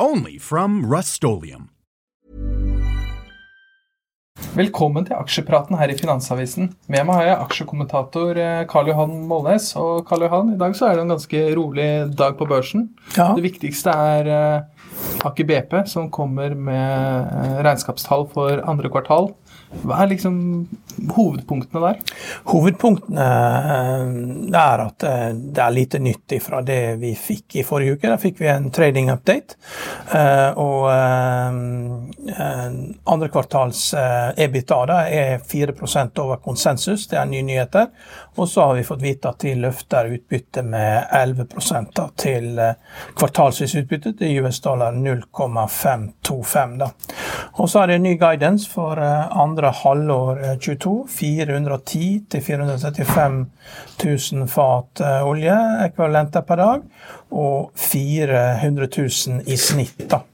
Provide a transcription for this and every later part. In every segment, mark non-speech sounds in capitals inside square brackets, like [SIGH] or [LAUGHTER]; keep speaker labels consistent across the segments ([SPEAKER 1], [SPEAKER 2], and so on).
[SPEAKER 1] Only from Rust-Oleum.
[SPEAKER 2] Velkommen til aksjepraten her i Finansavisen. Med meg har jeg aksjekommentator eh, Karl Johan Målnes. Og Karl Johan, i dag så er det en ganske rolig dag på børsen.
[SPEAKER 3] Ja.
[SPEAKER 2] Det viktigste er eh, Aker BP, som kommer med eh, regnskapstall for andre kvartal. Hva er liksom hovedpunktene der?
[SPEAKER 3] Hovedpunktene er at det er lite nytt fra det vi fikk i forrige uke. Da fikk vi en trading update. Og andre kvartals EBITDA da er 4% over konsensus. Det er nye nyheter. Og så har vi fått vite at de løfter utbyttet med 11 da, til eh, kvartalsvis utbytte til US dollar 0,525. da. Og så er det ny guidance for eh, andre halvår eh, 22. 410 til 435 000 fat eh, olje ekvivalenter per dag. Og 400 000 i snitt. da.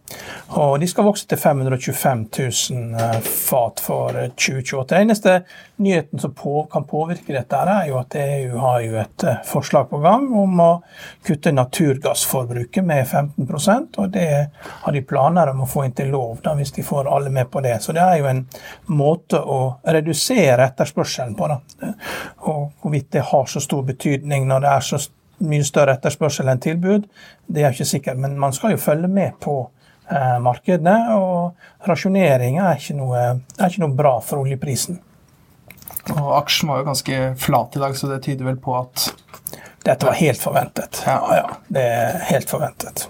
[SPEAKER 3] Og de skal vokse til 525 000 eh, fat for eh, 2028. Den eneste nyheten som på, kan påvirke dette, her er jo at EU har jo et eh, forslag på gang om å kutte naturgassforbruket med 15% og det har de planer om å få inn til lov da, hvis de får alle med på det. Så det er jo en måte å redusere etterspørselen på. Da. Og hvorvidt det har så stor betydning når det er så mye større etterspørsel enn tilbud, det er ikke sikkert. Men man skal jo følge med på eh, markedene, og rasjonering er ikke, noe, er ikke noe bra for oljeprisen.
[SPEAKER 2] Og Aksjen var jo ganske flat i dag, så det tyder vel på at
[SPEAKER 3] Dette var helt forventet.
[SPEAKER 2] Ja.
[SPEAKER 3] Ja, ja, det er helt forventet.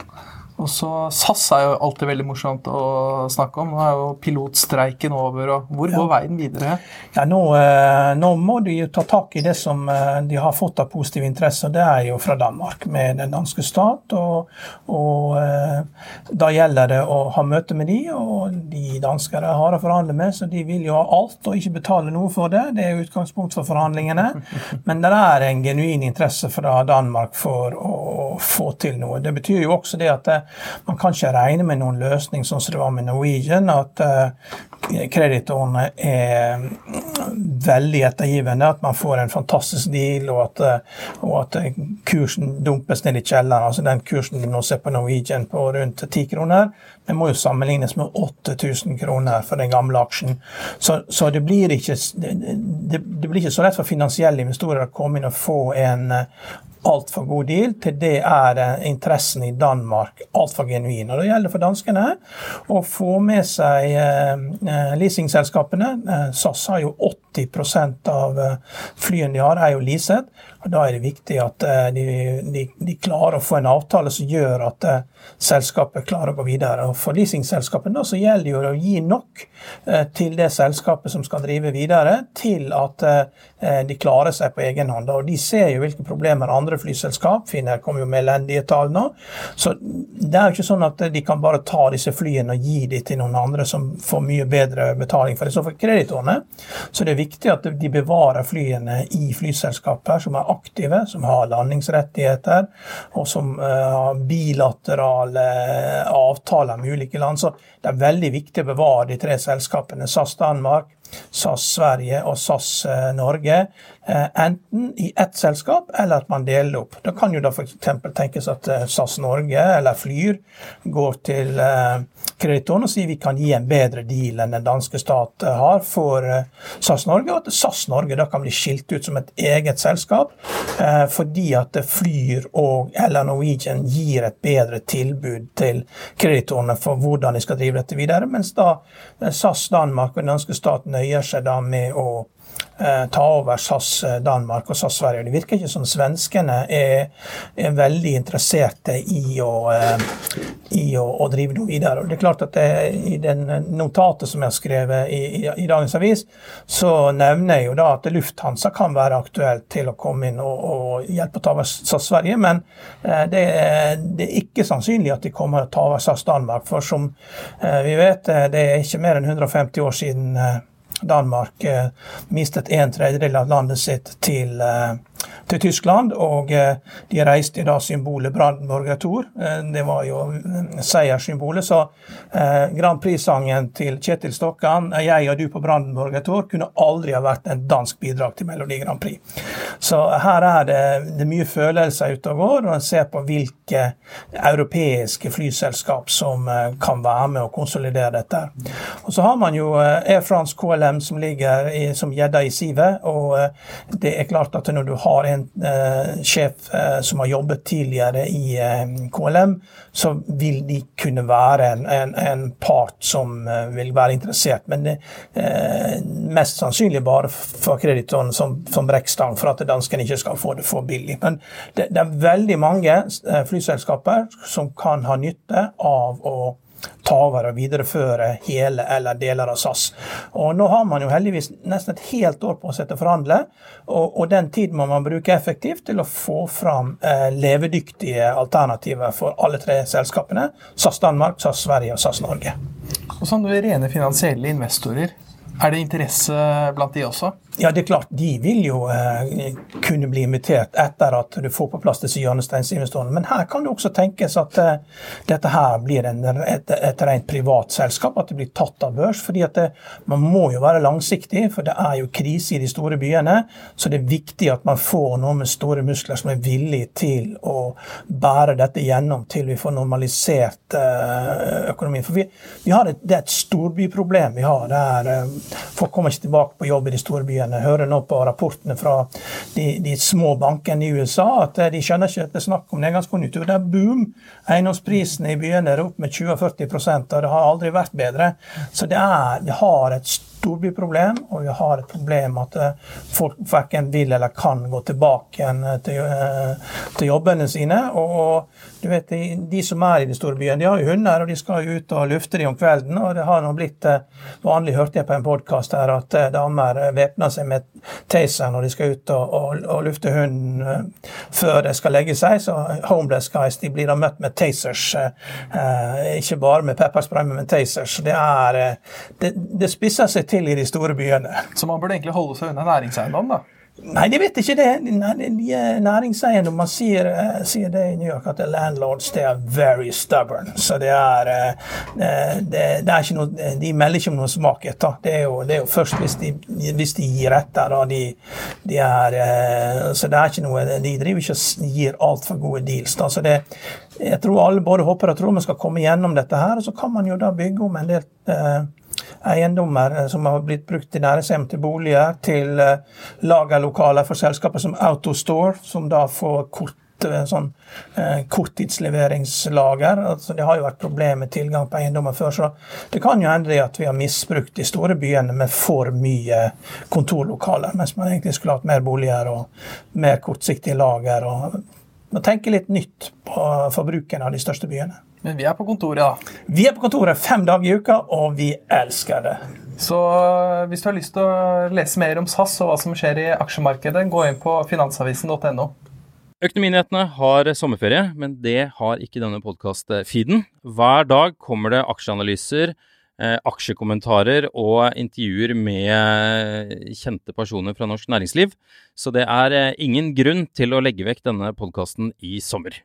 [SPEAKER 2] Og så SAS er jo alltid veldig morsomt å snakke om. Nå er jo pilotstreiken over, og hvor går veien videre?
[SPEAKER 3] Ja, nå, eh, nå må de jo ta tak i det som eh, de har fått av positiv interesse, og det er jo fra Danmark, med den danske stat. Og, og eh, da gjelder det å ha møte med de, og de danskere er harde å forhandle med, så de vil jo ha alt og ikke betale noe for det. Det er utgangspunkt for forhandlingene. [LAUGHS] Men det er en genuin interesse fra Danmark for å få til noe. Det betyr jo også det at man kan ikke regne med noen løsning sånn som det var med Norwegian, at uh, kreditorene er veldig ettergivende, at man får en fantastisk deal, og at, uh, og at kursen dumpes ned i kjelleren. Altså Den kursen du nå ser på Norwegian på rundt 10 kroner, den må jo sammenlignes med 8000 kroner for den gamle aksjen. Så, så det, blir ikke, det, det blir ikke så lett for finansielle investorer å komme inn og få en altfor god deal. Til det er interessen i Danmark altfor genuin. Og Det gjelder for danskene å få med seg eh, leasingselskapene. Eh, SAS har jo 80% av flyene de har, er jo leaset. og Da er det viktig at eh, de, de, de, klarer å få en avtale som gjør at eh, selskapet klarer å gå videre. Og For leasingselskapene så gjelder det å gi nok eh, til det selskapet som skal drive videre, til at eh, de klarer seg på egen hånd. Og De ser jo hvilke problemer andre flyselskap Finnair kommer jo med elendige tall nå. Så det er jo ikke sånn at de kan bare ta disse flyene og gi dem til noen andre som får mye bedre betaling for det. Så for kreditorene så det er viktig at de bevarer flyene i flyselskaper som er aktive, som har landingsrettigheter, og som har bilaterale avtaler med ulike land. Så det er veldig viktig å bevare de tre selskapene, SAS Danmark, SAS Sverige og SAS Norge enten i ett selskap, eller at man deler opp. Da kan jo da f.eks. tenkes at SAS Norge eller Flyr går til kreditoren og sier vi kan gi en bedre deal enn den danske stat har for SAS Norge, og at SAS Norge da kan bli skilt ut som et eget selskap fordi at Flyr og eller Norwegian gir et bedre tilbud til kreditorene for hvordan de skal drive dette videre, mens da SAS Danmark og den danske stat nøyer seg da med å Eh, ta over SAS eh, Danmark og SAS Sverige. Det virker ikke som svenskene er, er veldig interesserte i å, eh, i å, å drive noe videre. Og det er klart at det, I den notatet som jeg har skrevet i, i, i, dagens avis, så nevner jeg jo da at Lufthansa kan være aktuelt til å komme inn og, og hjelpe å ta over SAS Sverige, men det, det, er ikke sannsynlig at de kommer til å ta over SAS Danmark. For som vi vet, det er ikke mer enn 150 år siden Danmark eh, mistet en tredjedel av landet sitt til eh, til Tyskland, og eh, de reiste da symbolet Brandenburger Tor. Eh, det var jo eh, seierssymbolet. Så Grand Prix-sangen til Kjetil Stokkan, 'Jeg og du på Brandenburger Tor', kunne aldri ha vært en dansk bidrag til Melodi Grand Prix. Så her er det, det er mye følelser ute og går, og en ser på hvilke europeiske flyselskap som kan være med og konsolidere dette. Og så har man jo Air France KLM som ligger i, som gjedda i sivet, og det er klart at når du har en eh, sjef eh, som har jobbet tidligere i eh, KLM, så vil de kunne være en, en, en part som eh, vil være interessert. Men det, eh, mest sannsynlig bare for kreditoren som, som brekkstang for at danskene ikke skal få det for billig. Men det, det er veldig mange eh, flyselskaper som kan ha nytte av å ta over og videreføre hele eller deler av SAS. Og Nå har man jo heldigvis nesten et helt år på seg til å forhandle, og, og den tiden må man bruke effektivt til å få fram eh, levedyktige alternativer for alle tre selskapene. SAS Danmark, SAS Sverige og SAS Norge.
[SPEAKER 2] Og sånn rene finansielle investorer, er det interesse blant de også?
[SPEAKER 3] Ja, det er klart, de vil jo eh, kunne bli invitert etter at du får på plass disse hjørnesteinsinvestorene. Men her kan det også tenkes at eh, dette her blir en, et, et, rent privat selskap, at det blir tatt av børs. fordi at det, Man må jo være langsiktig, for det er jo krise i de store byene. Så det er viktig at man får noen med store muskler som er villig til å bære dette gjennom til vi får normalisert eh, økonomien. For vi, vi har et, det er et storbyproblem vi har. der eh, Folk kommer ikke tilbake på jobb i de store byene bankene hører nå på rapportene fra de, de små bankene i USA at de skjønner ikke at det er snakk om nedgangskonjunktur. Det er boom. Eiendomsprisene i byene er opp med 20-40 og det har aldri vært bedre. Så det, er, det har et storbyproblem, og vi har et problem at eh, folk verken vil eller kan gå tilbake igjen eh, til, eh, til jobbene sine. og du vet, de, de, som er i de store byene, de har jo hunder, og de skal jo ut og lufte dem om kvelden. Og det har nå blitt vanlig, hørte jeg på en podkast her, at damer væpner seg med taser når de skal ut og, og, og lufte hunden før de skal legge seg. Så homeless guys de blir da møtt med tasers. Ikke bare med pepperspray, men med tasers. Det, er, det, det spisser seg til i de store byene.
[SPEAKER 2] Så man burde egentlig holde seg unna næringseiendom, da?
[SPEAKER 3] Nei, de vet ikke det. Næringseiendom Man sier, eh, sier, det i New York at the landlords they are very stubborn. Så det er, eh, det, det er ikke noe, De melder ikke om noe svakhet. da. Det er jo, det er jo først hvis de, hvis de gir etter. da, de, de er, eh, Så det er ikke noe, de driver ikke og gir altfor gode deals. da, så det jeg tror alle både håper og tror man skal komme gjennom dette her, og så kan man jo da bygge om en del eh, eiendommer eh, som har blitt brukt til næringshjem, til boliger, til eh, lagerlokaler for selskaper som Autostore, som da får kort eh, sånn korttidslager. Altså, det har jo vært problemer med tilgang på eiendommer før, så det kan jo hende at vi har misbrukt de store byene med for mye kontorlokaler, mens man egentlig skulle hatt mer boliger og mer kortsiktige lager. og må tenke litt nytt på forbruken av de største byene.
[SPEAKER 2] Men vi er på kontoret, da.
[SPEAKER 3] Vi er på kontoret fem dager i uka, og vi elsker det.
[SPEAKER 2] Så eh, hvis du har lyst til å lese mer om SAS og hva som skjer i aksjemarkedet, gå inn på finansavisen.no.
[SPEAKER 4] Økonominyhetene har sommerferie, men det har ikke denne podkast-feeden. Hver dag kommer det aksjeanalyser, eh, aksjekommentarer og intervjuer med kjente personer fra norsk næringsliv. Så det er eh, ingen grunn til å legge vekk denne podkasten i sommer.